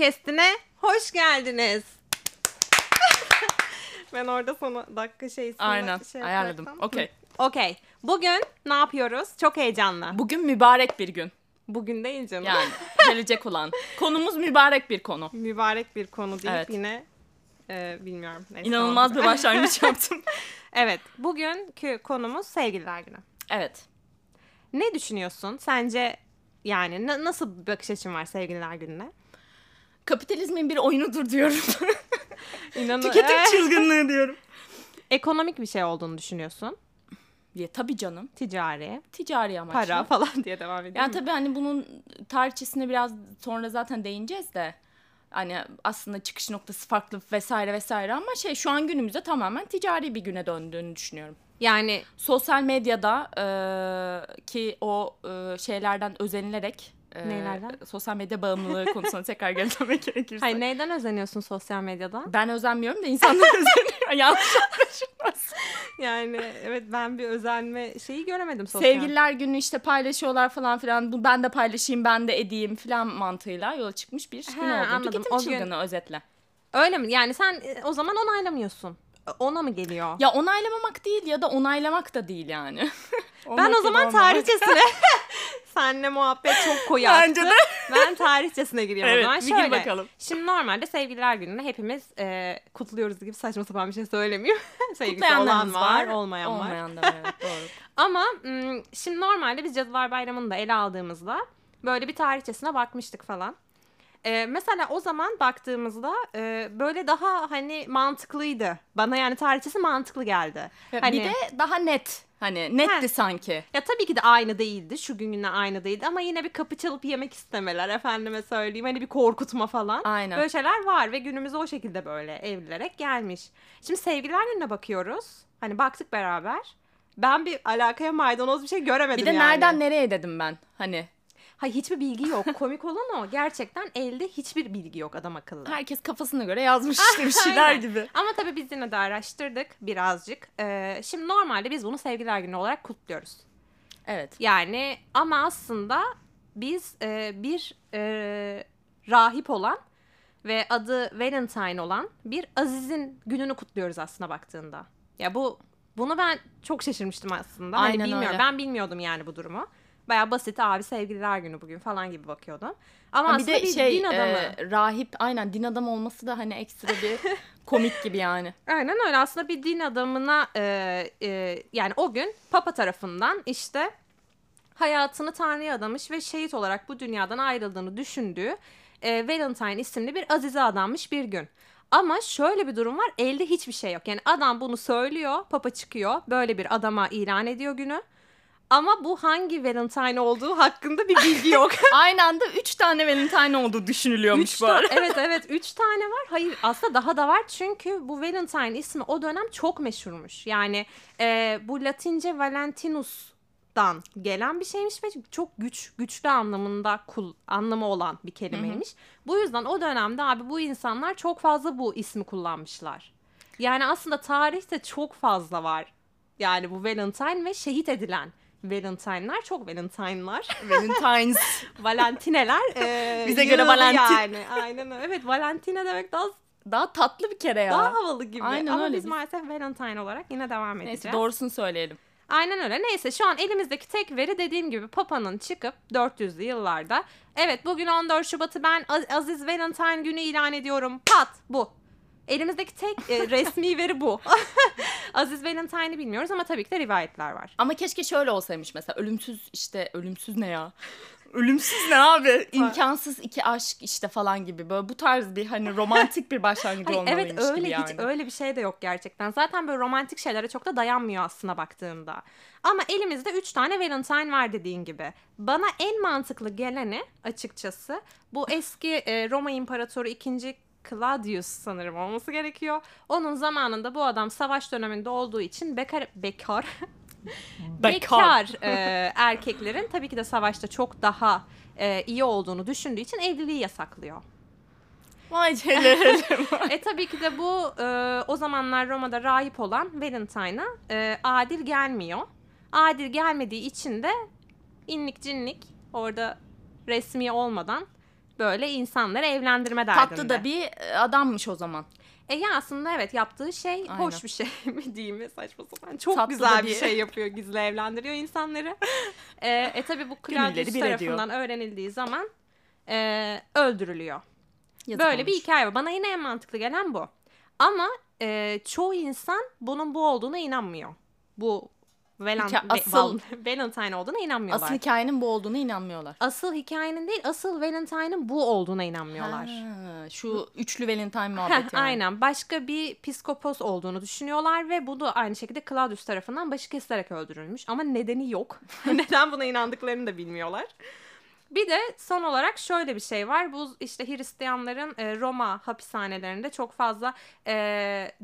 podcast'ine hoş geldiniz. ben orada sana dakika şeysini Aynen şey ayarladım. Okey. Okey. Bugün ne yapıyoruz? Çok heyecanlı. Bugün mübarek bir gün. Bugün değil canım. Yani gelecek olan. Konumuz mübarek bir konu. Mübarek bir konu deyip Evet. yine e, bilmiyorum. Neyse, İnanılmaz oldu. bir başlangıç yaptım. Evet. Bugünkü konumuz sevgililer günü. Evet. Ne düşünüyorsun? Sence yani na- nasıl bir bakış açın var sevgililer gününe? Kapitalizmin bir oyunudur diyorum. İnanın Tüketim Eh, çılgınlığı diyorum. ekonomik bir şey olduğunu düşünüyorsun. Diye tabii canım. Ticari, Ticari amaçlı. para falan diye devam ediyor. Yani tabii hani bunun tarihçesine biraz sonra zaten değineceğiz de. Hani aslında çıkış noktası farklı vesaire vesaire ama şey şu an günümüzde tamamen ticari bir güne döndüğünü düşünüyorum. Yani Sosyal medyada e, ki o e, şeylerden özenilerek e, Nelerden? sosyal medya bağımlılığı konusuna tekrar geri dönmek gerekirse. hayır neyden özeniyorsun sosyal medyada? Ben özenmiyorum da insanlar özeniyor. Yanlış anlaşılmaz. Yani evet ben bir özenme şeyi göremedim sosyal. Sevgililer günü işte paylaşıyorlar falan filan. Bu ben de paylaşayım, ben de edeyim filan mantığıyla yola çıkmış bir gün He, oldu. anladım. Tüketim O gün- çılgını özetle. Öyle mi? Yani sen e, o zaman onaylamıyorsun. Ona mı geliyor? Ya onaylamamak değil ya da onaylamak da değil yani. ben o zaman tarihçesine Seninle muhabbet çok koyu Bence de. Ben tarihçesine giriyorum Evet, o zaman. bir gir Şöyle, bakalım. Şimdi normalde sevgililer gününde hepimiz e, kutluyoruz gibi saçma sapan bir şey söylemeyeyim. Sevgilisi olan var, olmayan var. Olmayan da var evet doğru. Ama şimdi normalde biz Cadılar Bayramı'nı da ele aldığımızda böyle bir tarihçesine bakmıştık falan. Ee, mesela o zaman baktığımızda e, böyle daha hani mantıklıydı. Bana yani tarihçesi mantıklı geldi. Hani, Bir de daha net. Hani netti Heh. sanki. ya tabii ki de aynı değildi. Şu gün yine aynı değildi ama yine bir kapı çalıp yemek istemeler efendime söyleyeyim. Hani bir korkutma falan. Aynen. Böyle şeyler var ve günümüze o şekilde böyle evrilerek gelmiş. Şimdi sevgililer gününe bakıyoruz. Hani baktık beraber. Ben bir alakaya maydanoz bir şey göremedim Bir de yani. nereden nereye dedim ben. Hani Hayır hiçbir bilgi yok. Komik olan o. Gerçekten elde hiçbir bilgi yok adam akıllı. herkes kafasına göre yazmış işte bir şeyler gibi. Ama tabii biz yine de araştırdık birazcık. Ee, şimdi normalde biz bunu sevgililer günü olarak kutluyoruz. Evet. Yani ama aslında biz e, bir e, rahip olan ve adı Valentine olan bir Aziz'in gününü kutluyoruz aslında baktığında. Ya bu bunu ben çok şaşırmıştım aslında. Hani Aynen bilmiyorum. öyle. Ben bilmiyordum yani bu durumu. Baya basit abi sevgililer günü bugün falan gibi bakıyordum. Ama Ha, aslında bir de bir şey din adamı. e, rahip aynen din adamı olması da hani ekstra bir komik gibi yani. Aynen öyle aslında bir din adamına e, e, yani o gün Papa tarafından işte hayatını Tanrı'ya adamış ve şehit olarak bu dünyadan ayrıldığını düşündüğü e, Valentine isimli bir azize adanmış bir gün. Ama şöyle bir durum var elde hiçbir şey yok. Yani adam bunu söylüyor Papa çıkıyor böyle bir adama ilan ediyor günü. Ama bu hangi Valentine olduğu hakkında bir bilgi yok. Aynı anda üç tane Valentine olduğu düşünülüyormuş Üç bu arada. evet evet üç tane var. Hayır aslında daha da var çünkü bu Valentine ismi o dönem çok meşhurmuş. Yani e, bu Latince Valentinus'tan gelen bir şeymiş ve çok güç güçlü anlamında kul anlamı olan bir kelimeymiş. Bu yüzden o dönemde abi bu insanlar çok fazla bu ismi kullanmışlar. Yani aslında tarihte çok fazla var. Yani bu Valentine ve şehit edilen Valentine'lar çok Valentine'lar. Valentines. Valentineler. e, Bize göre Valentin. Yani. Aynen öyle. Evet Valentine demek daha, Daha tatlı bir kere ya. daha havalı gibi. Aynen Ama öyle. biz maalesef Valentine olarak yine devam edeceğiz. Neyse doğrusunu söyleyelim. Aynen öyle. Neyse şu an elimizdeki tek veri dediğim gibi Papa'nın çıkıp 400'lü yıllarda evet bugün 14 Şubat'ı ben Az- Aziz Valentine günü ilan ediyorum. Pat bu. Elimizdeki tek e, resmi veri bu. Aziz Valentine'i bilmiyoruz ama tabii ki de rivayetler var. Ama keşke şöyle olsaymış mesela ölümsüz işte ölümsüz ne ya? Ölümsüz ne abi? İmkansız iki aşk işte falan gibi. Böyle bu tarz bir hani romantik bir başlangıç Hayır, olmalıymış evet öyle gibi yani. hiç öyle bir şey de yok gerçekten. Zaten böyle romantik şeylere çok da dayanmıyor aslında baktığında. Ama elimizde 3 tane Valentine var dediğin gibi. Bana en mantıklı geleni açıkçası bu eski e, Roma İmparatoru 2. Claudius sanırım olması gerekiyor. Onun zamanında bu adam savaş döneminde olduğu için bekar bekar bekar e, erkeklerin tabii ki de savaşta çok daha e, iyi olduğunu düşündüğü için evliliği yasaklıyor. Vay çelerim. e tabii ki de bu e, o zamanlar Roma'da rahip olan Valentine'a e, adil gelmiyor. Adil gelmediği için de inlik cinlik orada resmi olmadan böyle insanları evlendirme derdinde. Tatlı da bir e, adammış o zaman. E ya aslında evet yaptığı şey Aynen. hoş bir şey mi diyeyim mi saçma sapan. Çok Tatlı güzel bir bir- şey yapıyor gizli evlendiriyor insanları. e, e tabi bu Claudius bir ediyor. tarafından öğrenildiği zaman e, öldürülüyor. Yazık Böyle bir olmuş. hikaye var. Bana yine en mantıklı gelen bu. Ama e, çoğu insan bunun bu olduğuna inanmıyor. Bu Hika- Ve- asıl- Val- Valentine olduğuna inanmıyorlar. Asıl hikayenin bu olduğuna inanmıyorlar. Asıl hikayenin değil, asıl Valentine'ın bu olduğuna inanmıyorlar. Ha, şu üçlü Valentine muhabbeti yani. Aynen. Başka bir psikopos olduğunu düşünüyorlar ve bu da aynı şekilde Claudius tarafından başı kesilerek öldürülmüş. Ama nedeni yok. Neden buna inandıklarını da bilmiyorlar. Bir de son olarak şöyle bir şey var. Bu işte Hristiyanların e, Roma hapishanelerinde çok fazla e,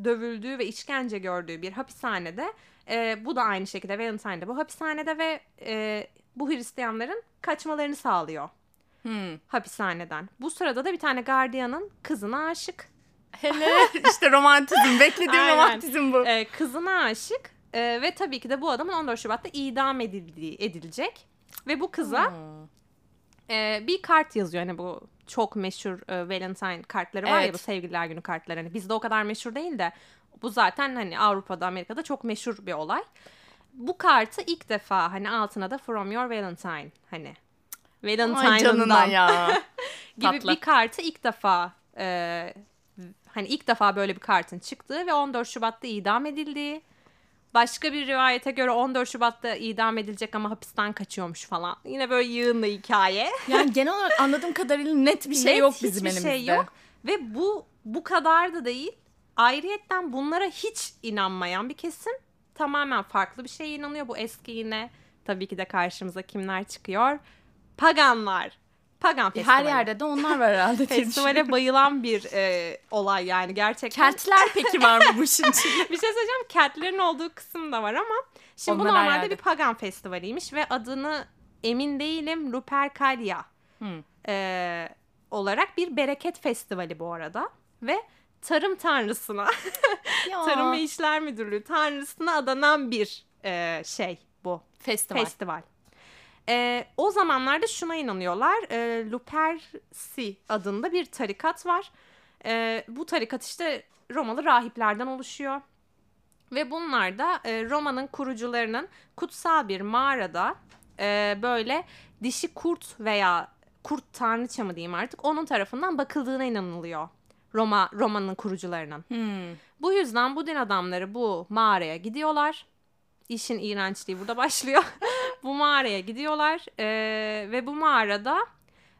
dövüldüğü ve işkence gördüğü bir hapishanede. E, bu da aynı şekilde Valentine'de bu hapishanede ve e, bu Hristiyanların kaçmalarını sağlıyor Hmm. hapishaneden. Bu sırada da bir tane gardiyanın kızına aşık. Hele işte romantizm. Beklediğim Aynen. romantizm bu. Ee, kızına aşık Ee, ve tabii ki de bu adamın 14 Şubat'ta idam edildiği, edilecek. Ve bu kıza Hmm. e, bir kart yazıyor. Hani bu çok meşhur e, Valentine kartları var ya Evet. bu sevgililer günü kartları. Hani bizde o kadar meşhur değil de bu zaten hani Avrupa'da Amerika'da çok meşhur bir olay. Bu kartı ilk defa hani altına da From Your Valentine hani Valentine'ından ya. gibi Tatlı. bir kartı ilk defa e, hani ilk defa böyle bir kartın çıktığı ve 14 Şubat'ta idam edildiği başka bir rivayete göre 14 Şubat'ta idam edilecek ama hapisten kaçıyormuş falan. Yine böyle yığınlı hikaye. Yani genel olarak anladığım kadarıyla net bir şey Net yok bizim hiçbir elimizde. şey yok. Ve bu bu kadar da değil. Ayrıyetten bunlara hiç inanmayan bir kesim tamamen farklı bir şeye inanıyor. Bu eski yine tabii ki de karşımıza kimler çıkıyor? Paganlar. Pagan Her festivali. yerde de onlar var herhalde. Festivale bayılan bir e, olay yani gerçekten. Keltler peki var mı bu işin içinde? bir şey söyleyeceğim. Keltlerin olduğu kısım da var ama şimdi bu Onlar her normalde bir pagan festivaliymiş ve adını emin değilim Lupercalia Hmm. e, olarak bir bereket festivali bu arada ve tarım tanrısına. Tarım ve İşler Müdürlüğü tanrısına adanan bir e, şey bu Festival. festival. Ee, o zamanlarda şuna inanıyorlar. E, Luperci adında bir tarikat var. Ee, bu tarikat işte Romalı rahiplerden oluşuyor. Ve bunlar da e, Roma'nın kurucularının kutsal bir mağarada e, böyle dişi kurt veya kurt tanrıça mı diyeyim artık onun tarafından bakıldığına inanılıyor. Roma Roma'nın kurucularının. Hmm. Bu yüzden bu din adamları bu mağaraya gidiyorlar. İşin iğrençliği burada başlıyor. bu mağaraya gidiyorlar ee, ve bu mağarada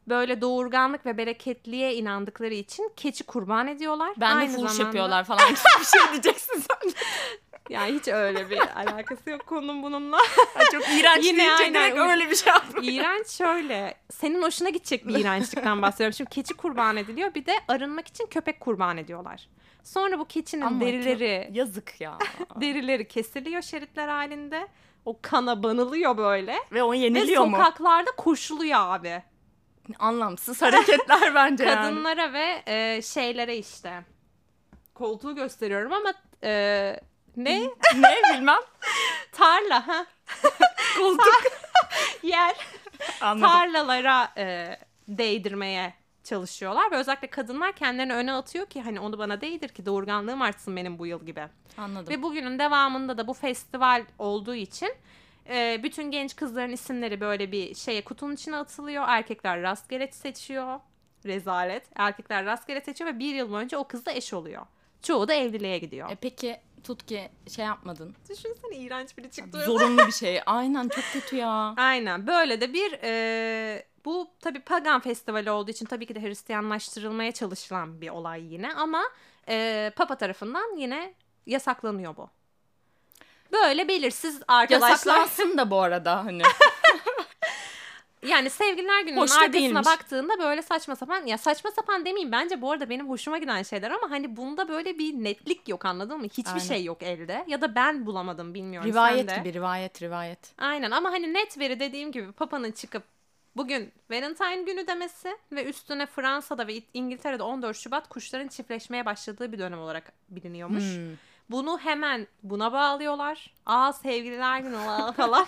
böyle doğurganlık ve bereketliğe inandıkları için keçi kurban ediyorlar. Ben de Aynı fuhuş zamanda- yapıyorlar falan bir şey diyeceksin sen. Yani hiç öyle bir alakası yok konunun bununla. Ay, çok iğrenç Yine deyince aynen. direkt öyle bir şey yapmak. İğrenç şöyle. Senin hoşuna gidecek bir iğrençlikten bahsediyorum. Şimdi keçi kurban ediliyor bir de arınmak için köpek kurban ediyorlar. Sonra bu keçinin Ama derileri Yazık ya. derileri kesiliyor şeritler halinde. O kana banılıyor böyle. Ve o Ve yeniliyor mu? sokaklarda koşuluyor abi. Anlamsız hareketler bence yani. Kadınlara ve e, şeylere işte. Koltuğu gösteriyorum ama e, ne? ne bilmem. Tarla ha. Koltuk. Yer. Anladım. Tarlalara e, değdirmeye çalışıyorlar ve özellikle kadınlar kendilerini öne atıyor ki hani onu bana değdir ki doğurganlığım artsın benim bu yıl gibi. Anladım. Ve bugünün devamında da bu festival olduğu için e, bütün genç kızların isimleri böyle bir şeye kutunun içine atılıyor. Erkekler rastgele seçiyor. Rezalet. Erkekler rastgele seçiyor ve bir yıl boyunca o kızla eş oluyor. Çoğu da evliliğe gidiyor. E peki tut ki şey yapmadın. Düşünsene iğrenç biri çıktı. Zorunlu bir şey. Aynen çok kötü ya. Aynen böyle de bir e, bu tabii pagan festivali olduğu için tabii ki de Hristiyanlaştırılmaya çalışılan bir olay yine ama e, Papa tarafından yine yasaklanıyor bu. Böyle belirsiz arkadaşlar. Yasaklansın da bu arada hani. Yani sevgililer gününün Hoş arkasına değilmiş. baktığında böyle saçma sapan ya saçma sapan demeyeyim bence bu arada benim hoşuma giden şeyler ama hani bunda böyle bir netlik yok anladın mı? Hiçbir Aynen. şey yok elde ya da ben bulamadım bilmiyorum rivayet sen de. gibi rivayet rivayet. Aynen ama hani net veri dediğim gibi Papa'nın çıkıp bugün Valentine günü demesi ve üstüne Fransa'da ve İngiltere'de 14 Şubat kuşların çiftleşmeye başladığı bir dönem olarak biliniyormuş. Hmm. Bunu hemen buna bağlıyorlar. Aa sevgililer günü falan.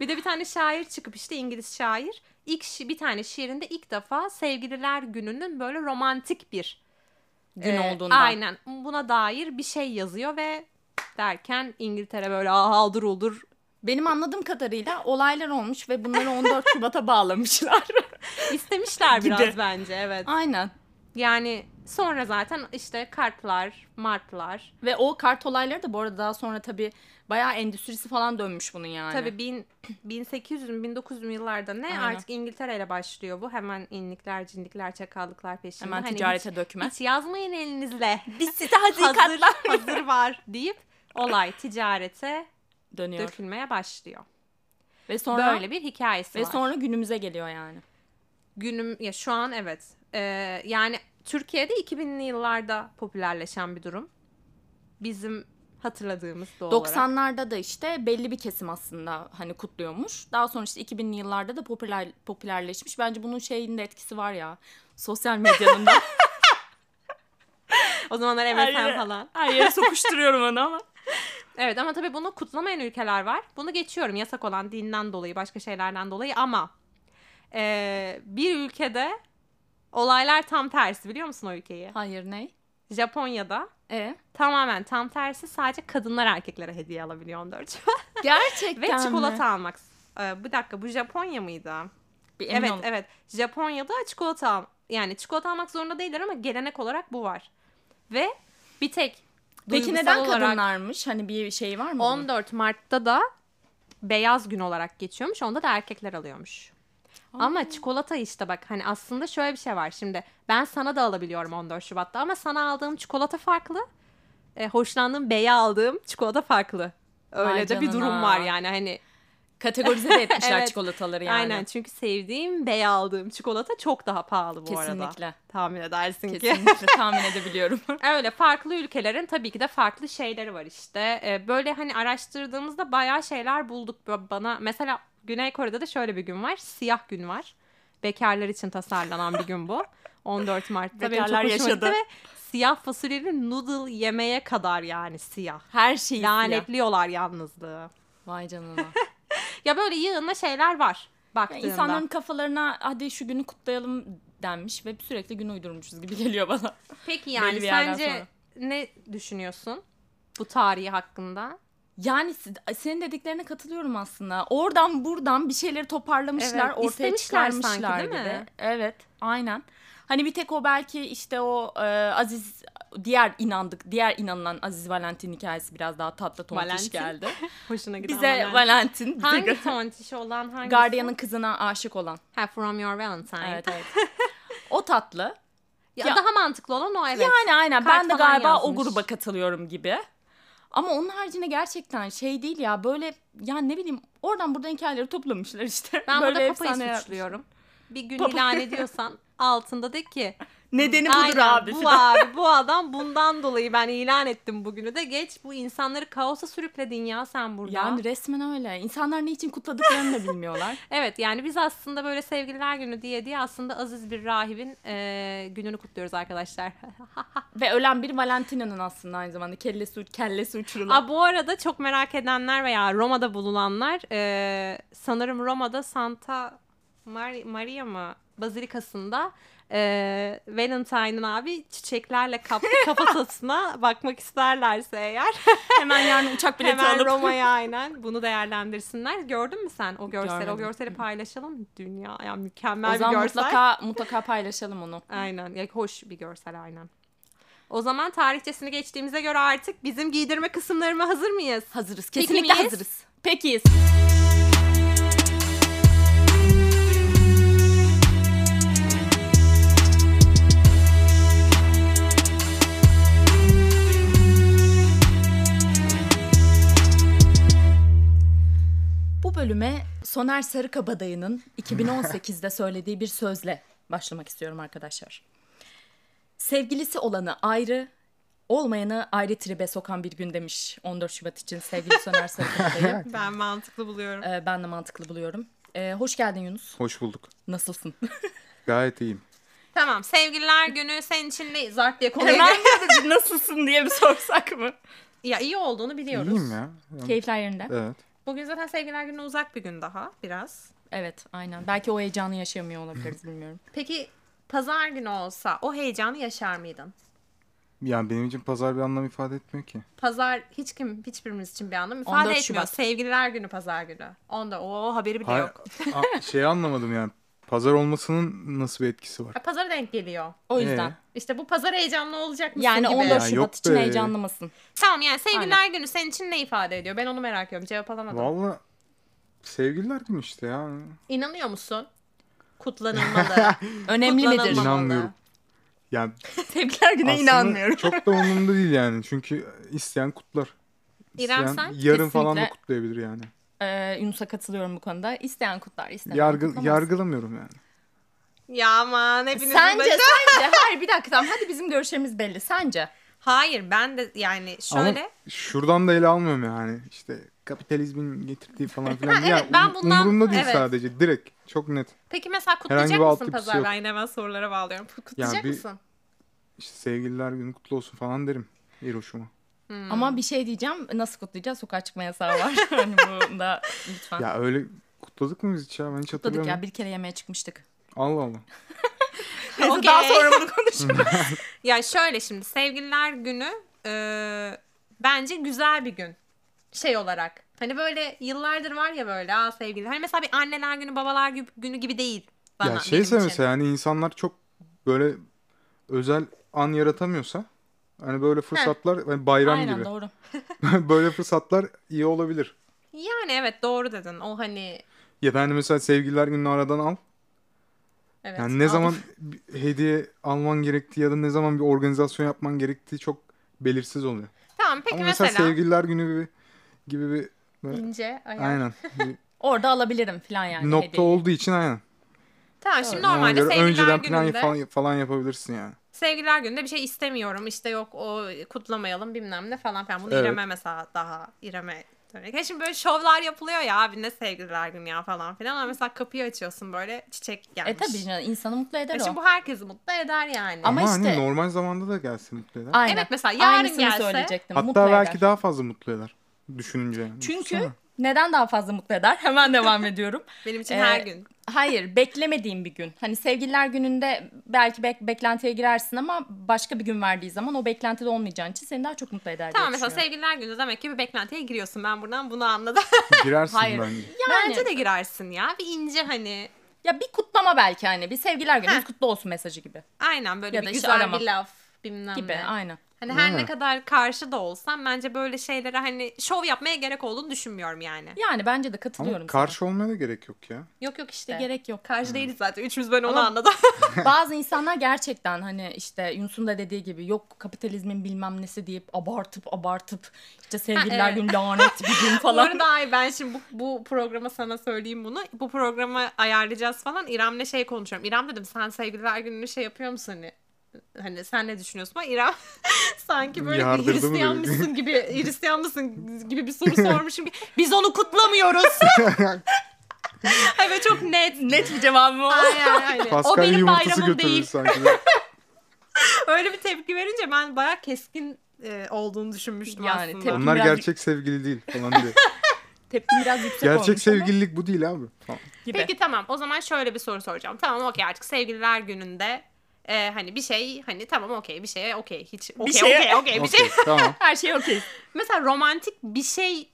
bir de bir tane şair çıkıp işte İngiliz şair ilk şi- bir tane şiirinde ilk defa sevgililer gününün böyle romantik bir Gün e, olduğundan. Aynen buna dair bir şey yazıyor ve derken İngiltere böyle aha uldur Benim anladığım kadarıyla olaylar olmuş ve bunları 14 Şubat'a bağlamışlar. istemişler Gibi. biraz bence evet. Aynen. Yani sonra zaten işte kartlar, martlar. Ve o kart olayları da bu arada daha sonra tabii bayağı endüstrisi falan dönmüş bunun yani. Tabii bin, 1800 mü 1900 mü yıllarda ne Aynen. artık İngiltere ile başlıyor bu. Hemen inlikler, cinlikler, çakallıklar peşinde. Hemen Hani ticarete hiç, dökme. Hiç yazmayın elinizle. Biz size hazır, hazır var deyip olay ticarete dönüyor. dökülmeye başlıyor. Ve sonra Böyle bir hikayesi ve var. sonra günümüze geliyor yani. günüm ya şu an evet. Ee, yani Türkiye'de 2000'li yıllarda popülerleşen bir durum. Bizim hatırladığımız doğal olarak. 90'larda da işte belli bir kesim aslında hani kutluyormuş. Daha sonra işte 2000'li yıllarda da popüler popülerleşmiş. Bence bunun şeyin de etkisi var ya. Sosyal medyanın da. O zamanlar MSN falan. Her yere sokuşturuyorum onu ama. Evet ama tabii bunu kutlamayan ülkeler var. Bunu geçiyorum yasak olan dinden dolayı, başka şeylerden dolayı ama ee, bir ülkede olaylar tam tersi biliyor musun o ülkeyi? Hayır ne? Japonya'da E tamamen tam tersi sadece kadınlar erkeklere hediye alabiliyor 14 Şubat. gerçekten Ve mi? çikolata almak. Ee, bir dakika bu Japonya mıydı? Bir emin evet ol. evet. Japonya'da çikolata al yani çikolata almak zorunda değiller ama gelenek olarak bu var. Ve bir tek Peki neden olarak kadınlarmış? Hani bir şey var mı? bunun? 14 Mart'ta da beyaz gün olarak geçiyormuş. Onda da erkekler alıyormuş. Ama çikolata işte bak hani aslında şöyle bir şey var. Şimdi ben sana da alabiliyorum 14 Şubat'ta ama sana aldığım çikolata farklı. E, hoşlandığım beye aldığım çikolata farklı. Öyle Vay de bir durum var yani hani Kategorize de etmişler Evet. çikolataları yani. aynen çünkü sevdiğim beye aldığım çikolata çok daha pahalı bu arada. Kesinlikle. Tahmin edersin ki. Kesinlikle tahmin edebiliyorum. Öyle farklı ülkelerin tabii ki de farklı şeyleri var işte. Ee, böyle hani araştırdığımızda bayağı şeyler bulduk. Bana mesela Güney Kore'de de şöyle bir gün var. Siyah gün var. Bekarlar için tasarlanan bir gün bu. 14 Mart'ta benim çok Bekarlar yaşadı. ve siyah fasulyeli noodle yemeye kadar yani siyah. Her şey siyah. Lanetliyorlar yalnızlığı. Vay canına. Ya böyle yığınla şeyler var Ya baktığında. insanların kafalarına hadi şu günü kutlayalım denmiş ve sürekli gün uydurmuşuz gibi geliyor bana. Peki yani sence sonra. ne düşünüyorsun bu tarihi hakkında? Yani senin dediklerine katılıyorum aslında. Oradan buradan bir şeyleri toparlamışlar, Evet, ortaya çıkarmışlar sanki, değil gibi. mi? Evet, aynen. Hani bir tek o belki işte o e, Aziz diğer inandık, diğer inanılan Aziz Valentin hikayesi biraz daha tatlı tontiş Valentin. geldi. Hoşuna giden Bize Valentin. Valentin, Hangi tontiş olan hangisi? Guardian'ın kızına aşık olan. Ha, From Your Valentine. Evet evet. o tatlı. Ya, Ya- daha mantıklı olan o evet. Yani aynen Kart ben de galiba o yazmış. gruba katılıyorum gibi. Ama onun haricinde gerçekten şey değil ya böyle yani ne bileyim oradan buradan hikayeleri toplamışlar işte. ben böyle burada papayı suçluyorum. Bir gün Papa- ilan ediyorsan altında de ki Nedeni budur Aynen, abi. Bu abi bu adam bundan dolayı ben ilan ettim bugünü de geç bu insanları kaosa sürükledin ya sen burada. Yani resmen öyle. İnsanlar ne için kutladıklarını da bilmiyorlar. Evet yani biz aslında böyle sevgililer günü diye diye aslında aziz bir rahibin e, gününü kutluyoruz arkadaşlar. Ve ölen bir Valentina'nın aslında aynı zamanda kellesi, kellesi uçurulan. Aa, bu arada çok merak edenler veya Roma'da bulunanlar e, sanırım Roma'da Santa Mar- Maria mı Bazilikası'nda e, Valentine'ın abi çiçeklerle kaplı kafatasına bakmak isterlerse eğer Hemen yarın uçak bileti hemen alıp. Roma'ya aynen bunu değerlendirsinler. Gördün mü sen o görseli? O Görmedim. görseli paylaşalım. Dünya yani mükemmel O bir zaman görsel. mutlaka, mutlaka paylaşalım onu. Aynen. Ya hoş bir görsel aynen. O zaman tarihçesini geçtiğimize göre artık bizim giydirme kısımlarına hazır mıyız? Hazırız. Peki Kesinlikle miyiz? hazırız. Pekiyiz. Bu bölüme Soner Sarıkabadayı'nın 2018'de söylediği bir sözle başlamak istiyorum arkadaşlar. Sevgilisi olanı ayrı, olmayanı ayrı tribe sokan bir gün demiş 14 Şubat için sevgili Soner Sarıkabadayı. Ben mantıklı buluyorum. Ee, ben de mantıklı buluyorum. Ee, hoş geldin Yunus. Hoş bulduk. Nasılsın? Gayet iyiyim. Tamam. Sevgililer günü senin için ne? Zart diye konuya Hemen nasılsın diye bir sorsak mı? Ya iyi olduğunu biliyoruz. İyiyim ya. Yani, Keyifler yerinde. Evet. Bugün zaten sevgililer günü uzak bir gün daha biraz. Evet aynen. Belki o heyecanı yaşayamıyor olabiliriz bilmiyorum. Peki pazar günü olsa o heyecanı yaşar mıydın? Yani benim için pazar bir anlam ifade etmiyor ki. Pazar hiç kim hiçbirimiz için bir anlam 14 ifade etmiyor. Şubat. Sevgililer günü pazar günü. Onda o haberi bile Hayır, yok. a- şeyi anlamadım yani. Pazar olmasının nasıl bir etkisi var? Ha, Pazara denk geliyor. O yüzden. Ee? İşte bu pazar heyecanlı olacak mısın Yani gibi. 14 Ya Şubat yok için be. heyecanlı mısın? Tamam yani sevgililer günü senin için ne ifade ediyor? Ben onu merak ediyorum. Cevap alamadım. Valla sevgililer günü işte ya. İnanıyor musun? Kutlanılmalı. Önemli midir? İnanmıyorum. Yani Sevgililer güne inanmıyorum. çok da umurumda değil yani. Çünkü isteyen kutlar. İrem sen? yarın falan da Kesinlikle. kutlayabilir yani. Ee, Yunus'a katılıyorum bu konuda. İsteyen kutlar, isteyen Yargı, kutlamaz. yargılamıyorum yani. ya aman hepinizin Sence, başı- sence. Hayır bir dakika tamam. Hadi bizim görüşlerimiz belli. Sence? Hayır ben de yani şöyle. Ama şuradan da ele almıyorum yani. İşte kapitalizmin getirdiği falan filan. Ha, ya, evet, ben um- bundan- umurumda değil evet. sadece. Direkt. Çok net. Peki mesela kutlayacak Herhangi bir mısın pazar? yok. Ben hemen sorulara bağlıyorum. Kutlayacak bir- mısın? İşte sevgililer günü kutlu olsun falan derim. Hiroşima. Hmm. Ama bir şey diyeceğim. Nasıl kutlayacağız? Sokağa çıkma yasağı var. hani bu da lütfen. Ya öyle kutladık mı biz hiç ya? Ben hiç Kutladık ya. Bir kere yemeğe çıkmıştık. Allah Allah. Neyse Okey. daha sonra bunu konuşuruz. Ya şöyle şimdi sevgililer günü e, bence güzel bir gün. Şey olarak. Hani böyle yıllardır var ya böyle aa sevgili. Hani mesela bir anneler günü babalar gü- günü gibi değil. Bana, ya şeyse mesela yani insanlar çok böyle özel an yaratamıyorsa hani böyle fırsatlar hani bayram Aynen gibi. doğru. böyle fırsatlar iyi olabilir. Yani evet doğru dedin. O hani Ya da hani mesela sevgililer gününü aradan al. evet. Yani ne aldım. zaman hediye alman gerektiği ya da ne zaman bir organizasyon yapman gerektiği çok belirsiz oluyor. Tamam peki Ama mesela, mesela, sevgililer günü gibi gibi bir böyle- ince ayar. aynen Orada alabilirim falan yani. nokta hediyeyi. olduğu için aynen. Tamam şimdi Ona normalde göre sevgililer önceden plan gününde falan, falan yapabilirsin yani. Sevgililer gününde bir şey istemiyorum. İşte yok o kutlamayalım bilmem ne falan filan. Bunu Evet. İrem'e mesela daha İrem'e. Ya Şimdi böyle şovlar yapılıyor ya abi ne sevgililer günü ya falan filan. Ama mesela kapıyı açıyorsun böyle çiçek gelmiş. E tabii canım, insanı mutlu eder Ya o. şimdi bu herkesi mutlu eder yani. Ama Ama, işte- hani normal zamanda da gelse mutlu eder. Aynen. Evet, mesela yarın Aynısını gelse- söyleyecektim. Hatta mutlu belki eder. daha fazla mutlu eder. Düşününce. yani. Çünkü Düşünsene. Neden daha fazla mutlu eder? Hemen devam ediyorum. Benim için Ee, her gün. Hayır, beklemediğim bir gün. Hani sevgililer gününde belki bek- beklentiye girersin ama başka bir gün verdiği zaman o beklentide olmayacağın için seni daha çok mutlu eder Tamam mesela sevgililer günü demek ki bir beklentiye giriyorsun. Ben buradan bunu anladım. Girersin Hayır. bence. Yani Bence de girersin ya. Bir ince hani. ya bir kutlama belki hani bir sevgililer gününüz Heh. kutlu olsun mesajı gibi. Aynen böyle Ya bir da işte güzel arama. bir laf bilmem Gibi ne. aynen. Hani her Ha. ne kadar karşı da olsam bence böyle şeylere hani şov yapmaya gerek olduğunu düşünmüyorum yani. Yani bence de Ama katılıyorum karşı olmaya da gerek yok ya. Yok yok işte. sana. Gerek yok. Karşı değiliz zaten. Üçümüz ben onu Ama- anladım. Bazı insanlar gerçekten hani işte Yunus'un da dediği gibi yok kapitalizmin bilmem nesi deyip abartıp abartıp işte sevgililer evet. günü lanet bir gün Bu falan. arada ay ben şimdi bu, bu programa sana söyleyeyim bunu. Bu programı ayarlayacağız falan. İrem'le şey konuşuyorum. İrem dedim sen sevgililer gününü şey yapıyor musun hani? Hani sen ne düşünüyorsun? Ama İrem sanki böyle bir Yardırdı mı Hristiyan böyle? mısın gibi Hristiyan mısın gibi bir soru sormuşum. gibi. Biz onu kutlamıyoruz. evet çok net. Net bir cevabım o. Aynen, aynen. o benim bayramım değil. sanki. Öyle bir tepki verince ben bayağı keskin e, olduğunu düşünmüştüm Yani aslında. tepki- Onlar Biraz- gerçek sevgili değil falan diye. Tepkim biraz yüksek olmuş Gerçek ama sevgililik bu değil abi. Falan. gibi. Peki tamam o zaman şöyle bir soru soracağım. Tamam okey artık sevgililer gününde e, hani bir şey hani tamam okey bir şeye okey hiç okey şeye- okey okey bir şey. Okey tamam. Her şey okey. Mesela romantik bir şey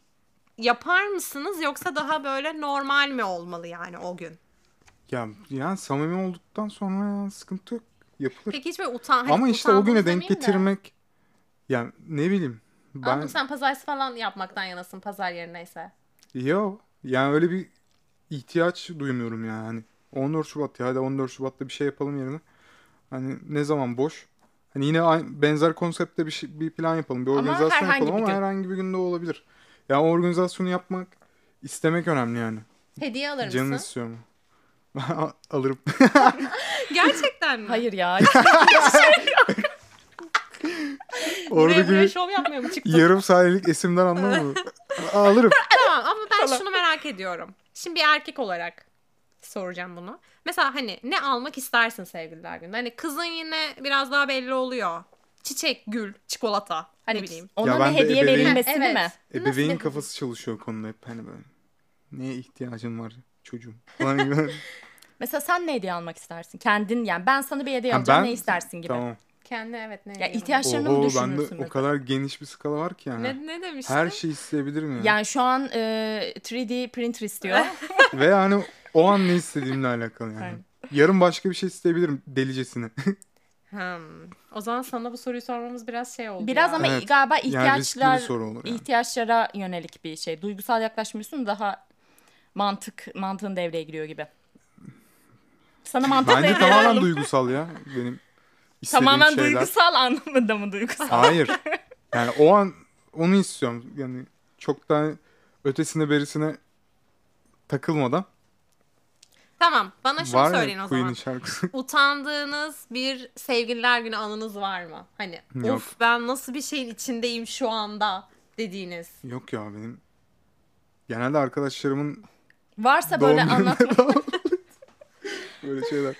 yapar mısınız yoksa daha böyle normal mi olmalı yani o gün? Ya yani samimi olduktan sonra ya sıkıntı yok. Yapılır. Peki hiç böyle utan hani Ama işte o güne utandınız denk demeyeyim de. getirmek yani ne bileyim. Ben Anladım sen pazartesi falan yapmaktan yanasın pazar yerineyse. yo yani öyle bir ihtiyaç duymuyorum yani. Hani 14 Şubat ya hadi 14 Şubat'ta bir şey yapalım yerine. Hani ne zaman boş. Hani yine aynı, benzer konseptte bir, şey, bir plan yapalım. Bir Ama organizasyon yapalım ama gün. herhangi bir günde olabilir. Ya o organizasyonu yapmak istemek önemli yani. Hediye alır Canın mısın? istiyor mu? Alırım. Gerçekten mi? Hayır ya. Orada gibi şov yapmıyor mu çıktın? yarım saniyelik esimden anladın mı? Alırım. Tamam ama ben şunu merak ediyorum. Şimdi bir erkek olarak soracağım bunu. Mesela hani ne almak istersin sevgililer gününde? Hani kızın yine biraz daha belli oluyor. Çiçek, gül, çikolata. Hani ne bileyim. Ona Ya bir ben de hediye ebeveyn- verilmesi mi? evet. Nasıl Ebeveyn kafası çalışıyor konuda hep hani böyle. Neye ihtiyacın var? çocuğum falan gibi. Mesela sen ne hediye almak istersin? Kendin yani ben sana bir hediye Ha, alacağım ben- ne istersin gibi. tamam. Kendi evet ne Ya diyeyim? ihtiyaçlarını mı Oho düşünürsün bende mesela? o kadar geniş bir skala var ki yani. Ne, ne demiştin? Her şey isteyebilirim yani. Yani şu an e, 3D printer istiyor. Ve yani o an ne istediğimle alakalı yani. Aynen. Yarın başka bir şey isteyebilirim delicesine. Hmm. O zaman sana bu soruyu sormamız biraz şey oldu Biraz ya. ama Evet. galiba yani ihtiyaçlar bir soru olur yani. ihtiyaçlara yönelik bir şey. Duygusal yaklaşmıyorsun daha mantık mantığın devreye giriyor gibi. Sana mantık Bence tamamen alalım. duygusal ya. Benim istediğim Tamamen şeyler. duygusal anlamında mı duygusal? Hayır. Yani o an onu istiyorum. Yani çok daha ötesine berisine takılmadan. Tamam bana şunu var söyleyin o zaman. Queen'in şarkısı. Utandığınız bir sevgililer günü anınız var mı? Hani Yok. of ben nasıl bir şeyin içindeyim şu anda dediğiniz. Yok ya benim genelde arkadaşlarımın Varsa böyle anlat. böyle şeyler.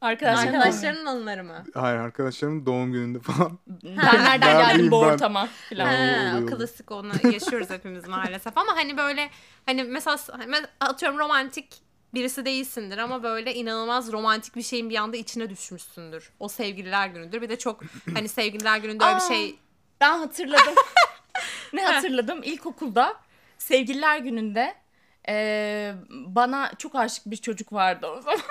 Arkadaşların Arkadaşlarının anıları mı? Hayır arkadaşlarımın doğum gününde falan. Ben nereden geldim bu ortama falan. Ha. O klasik onu yaşıyoruz hepimiz maalesef. Ama hani böyle hani mesela me- atıyorum romantik birisi değilsindir ama böyle inanılmaz romantik bir şeyin bir anda içine düşmüşsündür. O sevgililer günüdür. Bir de çok hani sevgililer gününde öyle bir şey Ben hatırladım. ne hatırladım? İlkokulda sevgililer gününde eee, bana çok aşık bir çocuk vardı o zaman.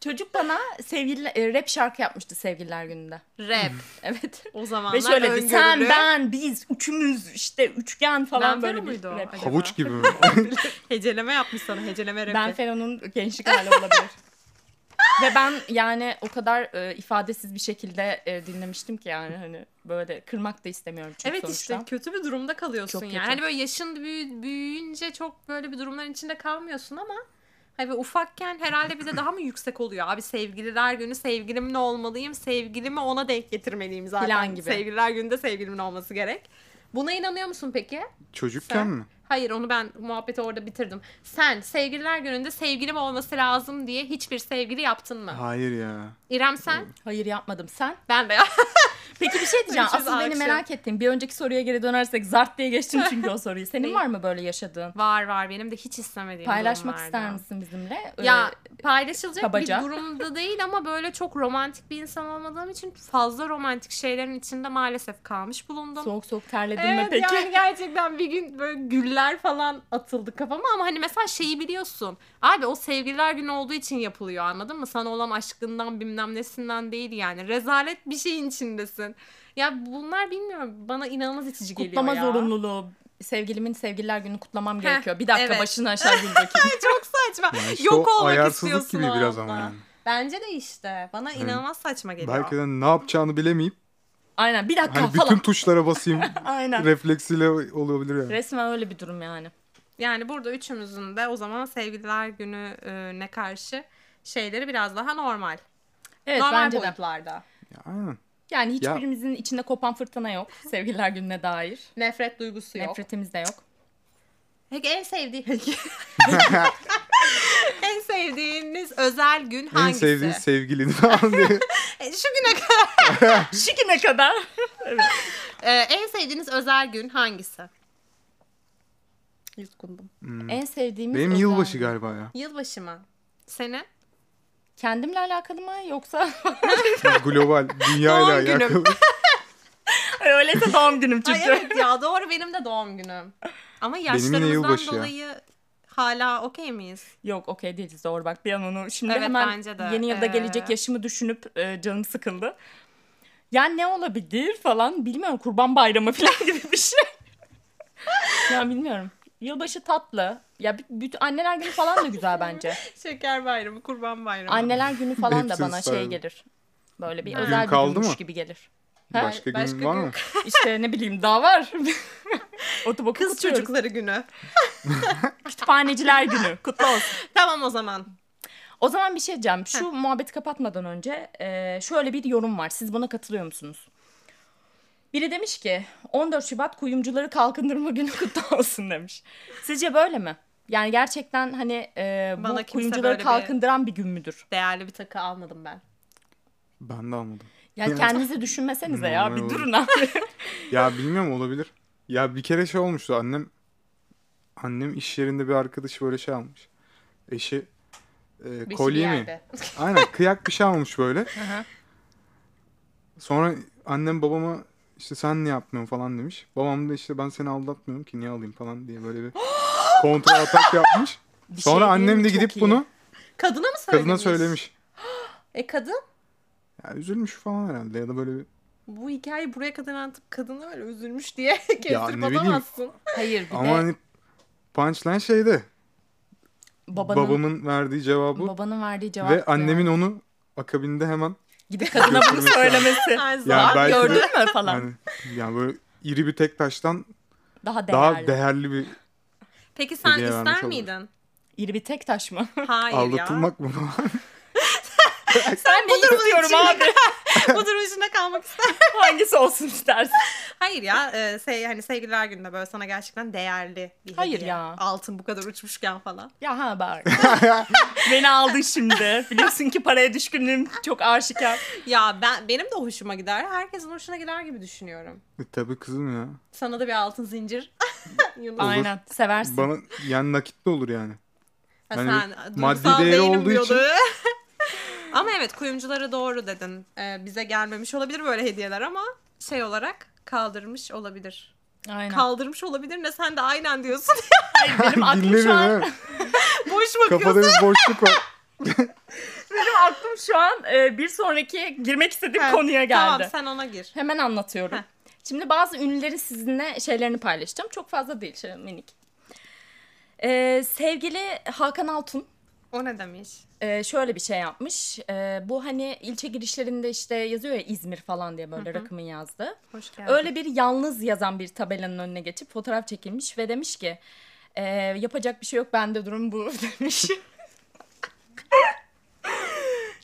çocuk bana sevgili e, rap şarkı yapmıştı sevgililer gününde. rap. Evet. O zamanlar Ve şöyle dedi, sen öngörülü. ben biz üçümüz işte üçgen falan Ben böyle bir rap. acaba? Havuç gibi mi? Heceleme yapmış sana heceleme rapi. Ben Fero'nun gençlik hali olabilir. Ve ben yani o kadar e, ifadesiz bir şekilde e, dinlemiştim ki yani hani böyle kırmak da istemiyorum çünkü Evet sonuçta. işte kötü bir durumda kalıyorsun Çok yani. kötü. Hani böyle yaşın büyü- büyüyünce çok böyle bir durumların içinde kalmıyorsun ama hani ufakken herhalde bir de daha mı yüksek oluyor? Abi sevgililer günü sevgilimle olmalıyım. Sevgilimi ona denk getirmeliyim zaten. Plan gibi. Sevgililer gününde sevgilimin olması gerek. Buna inanıyor musun peki? Çocukken Sen? mi? Hayır onu ben muhabbeti orada bitirdim. Sen sevgililer gününde sevgilim olması lazım diye hiçbir sevgili yaptın mı? Hayır ya. İrem sen? Hayır yapmadım. Sen? Ben de. Peki bir şey diyeceğim. Görüşürüz Asıl beni akşam. merak ettiğim bir önceki soruya geri dönersek zart diye geçtim çünkü o soruyu. Senin var mı böyle yaşadığın? var var benim de hiç istemediğim Paylaşmak durumlarda. ister misin bizimle? Ee, Ya paylaşılacak kabaca. bir durumda değil ama böyle çok romantik bir insan olmadığım için fazla romantik şeylerin içinde maalesef kalmış bulundum. soğuk soğuk terledin mi Evet peki? yani gerçekten bir gün böyle güller falan atıldı kafama ama hani mesela şeyi biliyorsun. Abi o sevgililer günü olduğu için yapılıyor anladın mı? Sana olan aşkından bilmem nesinden değil yani. Rezalet bir şeyin içindesin. Ya bunlar bilmiyorum bana inanılmaz itici geliyor Kutlama ya. zorunluluğu. Sevgilimin sevgililer günü kutlamam Heh, gerekiyor. Bir dakika evet. başını aşağı gül bakayım. Çok saçma. Yani işte Yok olmak istiyorsun gibi o biraz ama yani. Bence de işte. Bana inanılmaz saçma geliyor. Belki de ne yapacağını bilemeyip Aynen bir dakika hani falan. bütün tuşlara basayım Aynen. refleksiyle olabilir yani. Resmen öyle bir durum yani. Yani burada üçümüzün de o zaman sevgililer gününe karşı şeyleri biraz daha normal. Evet normal bence de. boyutlarda. Ya, aynen. Yani hiçbirimizin içinde kopan fırtına yok. Sevgililer gününe dair. Nefret duygusu yok. Nefretimiz de yok. Peki en sevdiğin en sevdiğiniz özel gün En hangisi? sevdiğin sevgilin. E, Şu güne kadar Şu güne kadar. e, en sevdiğiniz özel gün hangisi? Yutkundum. en sevdiğimiz Benim özel yılbaşı gün. galiba ya. Yılbaşı mı? Senin? Kendimle alakalı mı yoksa? Global, dünya Doğum ile günüm. alakalı. Öyleyse doğum günüm Ay çünkü. evet ya doğru benim de doğum günüm. Ama yaşlarımızdan yılbaşı ya. dolayı hala okey miyiz? Yok okey değiliz doğru bak bir an onu şimdi Evet, hemen bence de. yeni yılda Ee, gelecek yaşımı düşünüp e, canım sıkıldı. Yani ne olabilir falan bilmiyorum kurban bayramı falan gibi bir şey. ya bilmiyorum. Yılbaşı tatlı. Ya bütün anneler günü falan da güzel bence. Şeker bayramı, kurban bayramı. Anneler günü falan da Hepsini bana şey saydım. gelir. Böyle bir Ha. özel Gün bir kaldı günmüş mı? gibi gelir. Ha? Başka, başka gün var gün- mı? İşte ne bileyim daha var. Otoboku Kız kutluyoruz. çocukları günü. Kütüphaneciler günü. Kutlu olsun. Tamam o zaman. O zaman bir şey diyeceğim. Şu muhabbeti kapatmadan önce e, şöyle bir yorum var. Siz buna katılıyor musunuz? Biri demiş ki 14 Şubat kuyumcuları kalkındırma günü kutlu olsun demiş. Sizce böyle mi? Yani gerçekten hani e, bu Bana kuyumcuları böyle bir- kalkındıran bir gün müdür? Değerli bir takı almadım ben. Ben de almadım. Yani kendinizi düşünmesenize ya bir durun abi. Ya bilmiyorum olabilir. Ya bir kere şey olmuştu annem annem iş yerinde bir arkadaşı böyle şey almış. Eşi e, Bir kolye şey mi? Aynen kıyak bir şey almış böyle. Sonra annem babama işte sen ne yapmıyorsun falan demiş. Babam da işte ben seni aldatmıyorum ki niye alayım falan diye böyle bir kontra atak yapmış. Bir Sonra şey annem de gidip Çok iyi. bunu Kadına mı söylemiş? kadına söylemiş. E kadın? Ya üzülmüş falan herhalde ya da böyle bir Bu hikayeyi buraya kadar anlatıp kadına öyle üzülmüş diye kestirip ne bileyim. atamazsın. Hayır bir ama de hani punchline şeyde babanın, babamın verdiği cevabı babanın verdiği cevap ve annemin onu akabinde hemen gidip kadına bunu söylemesi. Yani belki Gördün mü falan. yani, yani böyle iri bir tek taştan daha değerli. daha değerli bir Peki sen Hediye ister olur. miydin? İri bir tek taş mı? Hayır ya. aldatılmak mı falan. Sen ne istiyorum abi? Bu durum içinde kalmak ister. Hangisi olsun istersin? Hayır ya e, se- hani sevgililer gününde böyle sana gerçekten değerli bir Hayır hediye. ya. Altın bu kadar uçmuşken falan. Ya ha bak. Beni aldın şimdi. Biliyorsun ki paraya düşkünlüğüm çok aşikar. Ya ben benim de hoşuma gider. Herkesin hoşuna gider gibi düşünüyorum. E, tabii kızım ya. Sana da bir altın zincir. Yunus. Aynen. Seversin. Bana yani nakitli olur yani. Ha, Hani sen maddi duygusal değeri değilim olduğu diyordu. Ama evet kuyumcuları doğru dedin. Ee, bize gelmemiş olabilir böyle hediyeler ama şey olarak kaldırmış olabilir. Aynen. Kaldırmış olabilir ne sen de aynen diyorsun. Hayır, benim aklım şu an, evet. Boş bakıyorsun. Kafada bir boşluk var. benim aklım şu an e, bir sonraki girmek istediğim Ha, konuya geldi. Tamam sen ona gir. Hemen anlatıyorum. Heh. Şimdi bazı ünlülerin sizinle şeylerini paylaşacağım. Çok fazla değil, şey minik. Ee, sevgili Hakan Altun O ne demiş? e, şöyle bir şey yapmış. E, bu hani ilçe girişlerinde işte yazıyor ya İzmir falan diye böyle rakımın yazdığı. Hoş geldin. Öyle bir yalnız yazan bir tabelanın önüne geçip fotoğraf çekilmiş ve demiş ki "E, yapacak bir şey yok bende durum bu demiş.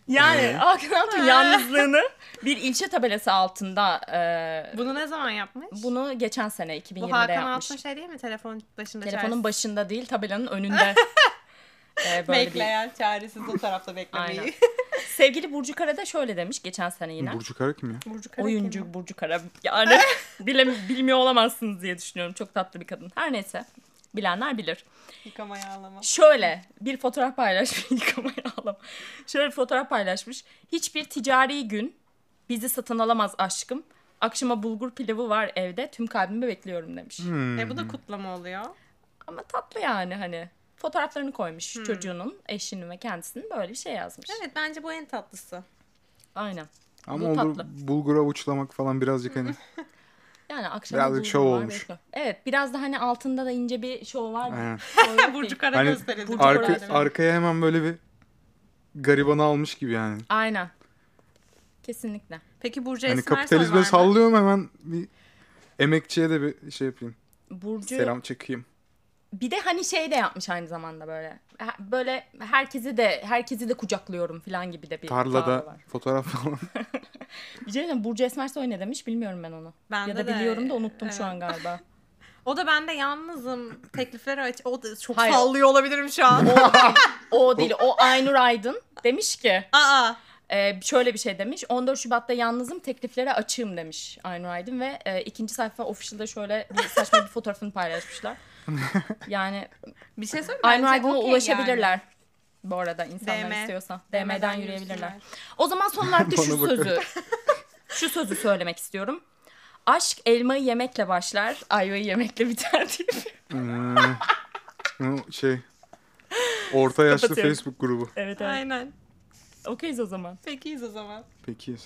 yani Ee? Hakan Altun yalnızlığını bir ilçe tabelası altında e, Bunu ne zaman yapmış? bunu geçen sene Bu 2020'de Hakan yapmış. Altun şey değil mi? Telefon başında Telefonun çaresiz. başında değil tabelanın önünde. e, böyle bir Bekleyen çaresiz o tarafta beklemeyi. Aynen. Sevgili Burcu Kara da şöyle demiş geçen sene yine. Burcu Kara kim ya? Burcu Kara Oyuncu kim? Burcu Kara. Yani bile, bilmiyor olamazsınız diye düşünüyorum. Çok tatlı bir kadın. Her neyse. Bilenler bilir. Yıkama yağlama. Şöyle bir fotoğraf paylaşmış. Yıkamaya ağlam. Şöyle bir fotoğraf paylaşmış. Hiçbir ticari gün bizi satın alamaz aşkım. Akşama bulgur pilavı var evde. Tüm kalbimi bekliyorum demiş. Hmm. E bu da kutlama oluyor. Ama tatlı yani hani. Fotoğraflarını koymuş Hmm. çocuğunun, eşinin ve kendisinin böyle bir şey yazmış. Evet bence bu en tatlısı. Aynen. Ama Bu olur tatlı. bulgura uçlamak falan birazcık hani. Yani akşam Birazcık şov olmuş. Evet biraz da hani altında da ince bir şov var. Aynen. Burcu. Kara Hani gösterildi. Burcu Arka, Kara. arkaya hemen böyle bir garibanı almış gibi yani. Aynen. Kesinlikle. Peki Burcu Hani Esmersoy kapitalizme sallıyorum hemen bir emekçiye de bir şey yapayım. Burcu Selam çekeyim. Bir de hani şey de yapmış aynı zamanda böyle. Böyle herkesi de herkesi de kucaklıyorum falan gibi de bir Tarlada var. fotoğraf falan. Bir şey diyeyim, Burcu Esmersoy ne demiş bilmiyorum ben onu. Bende ya da de, biliyorum da unuttum evet. şu an galiba. O da ben de yalnızım. Teklifleri aç. O da çok Hayır. sallıyor olabilirim şu an. O değil o Aynur Aydın demiş ki Aa. E, şöyle bir şey demiş. 14 Şubat'ta yalnızım tekliflere açığım demiş Aynur Aydın ve e, ikinci sayfa official'da şöyle bir saçma bir fotoğrafını paylaşmışlar. Yani Bir şey söyleyeyim Aynur Aydın'a okey ulaşabilirler. Bu arada insanlar DM. istiyorsa. DM'den DM'den yürüyebilirler. O zaman son olarak da şu sözü. şu sözü söylemek istiyorum. Aşk elmayı yemekle başlar, ayvayı yemekle biter diye. Hmm. O şey orta yaşlı. Facebook grubu. evet evet. Aynen. Okeyiz o zaman. Pekiyiz o zaman. Peki.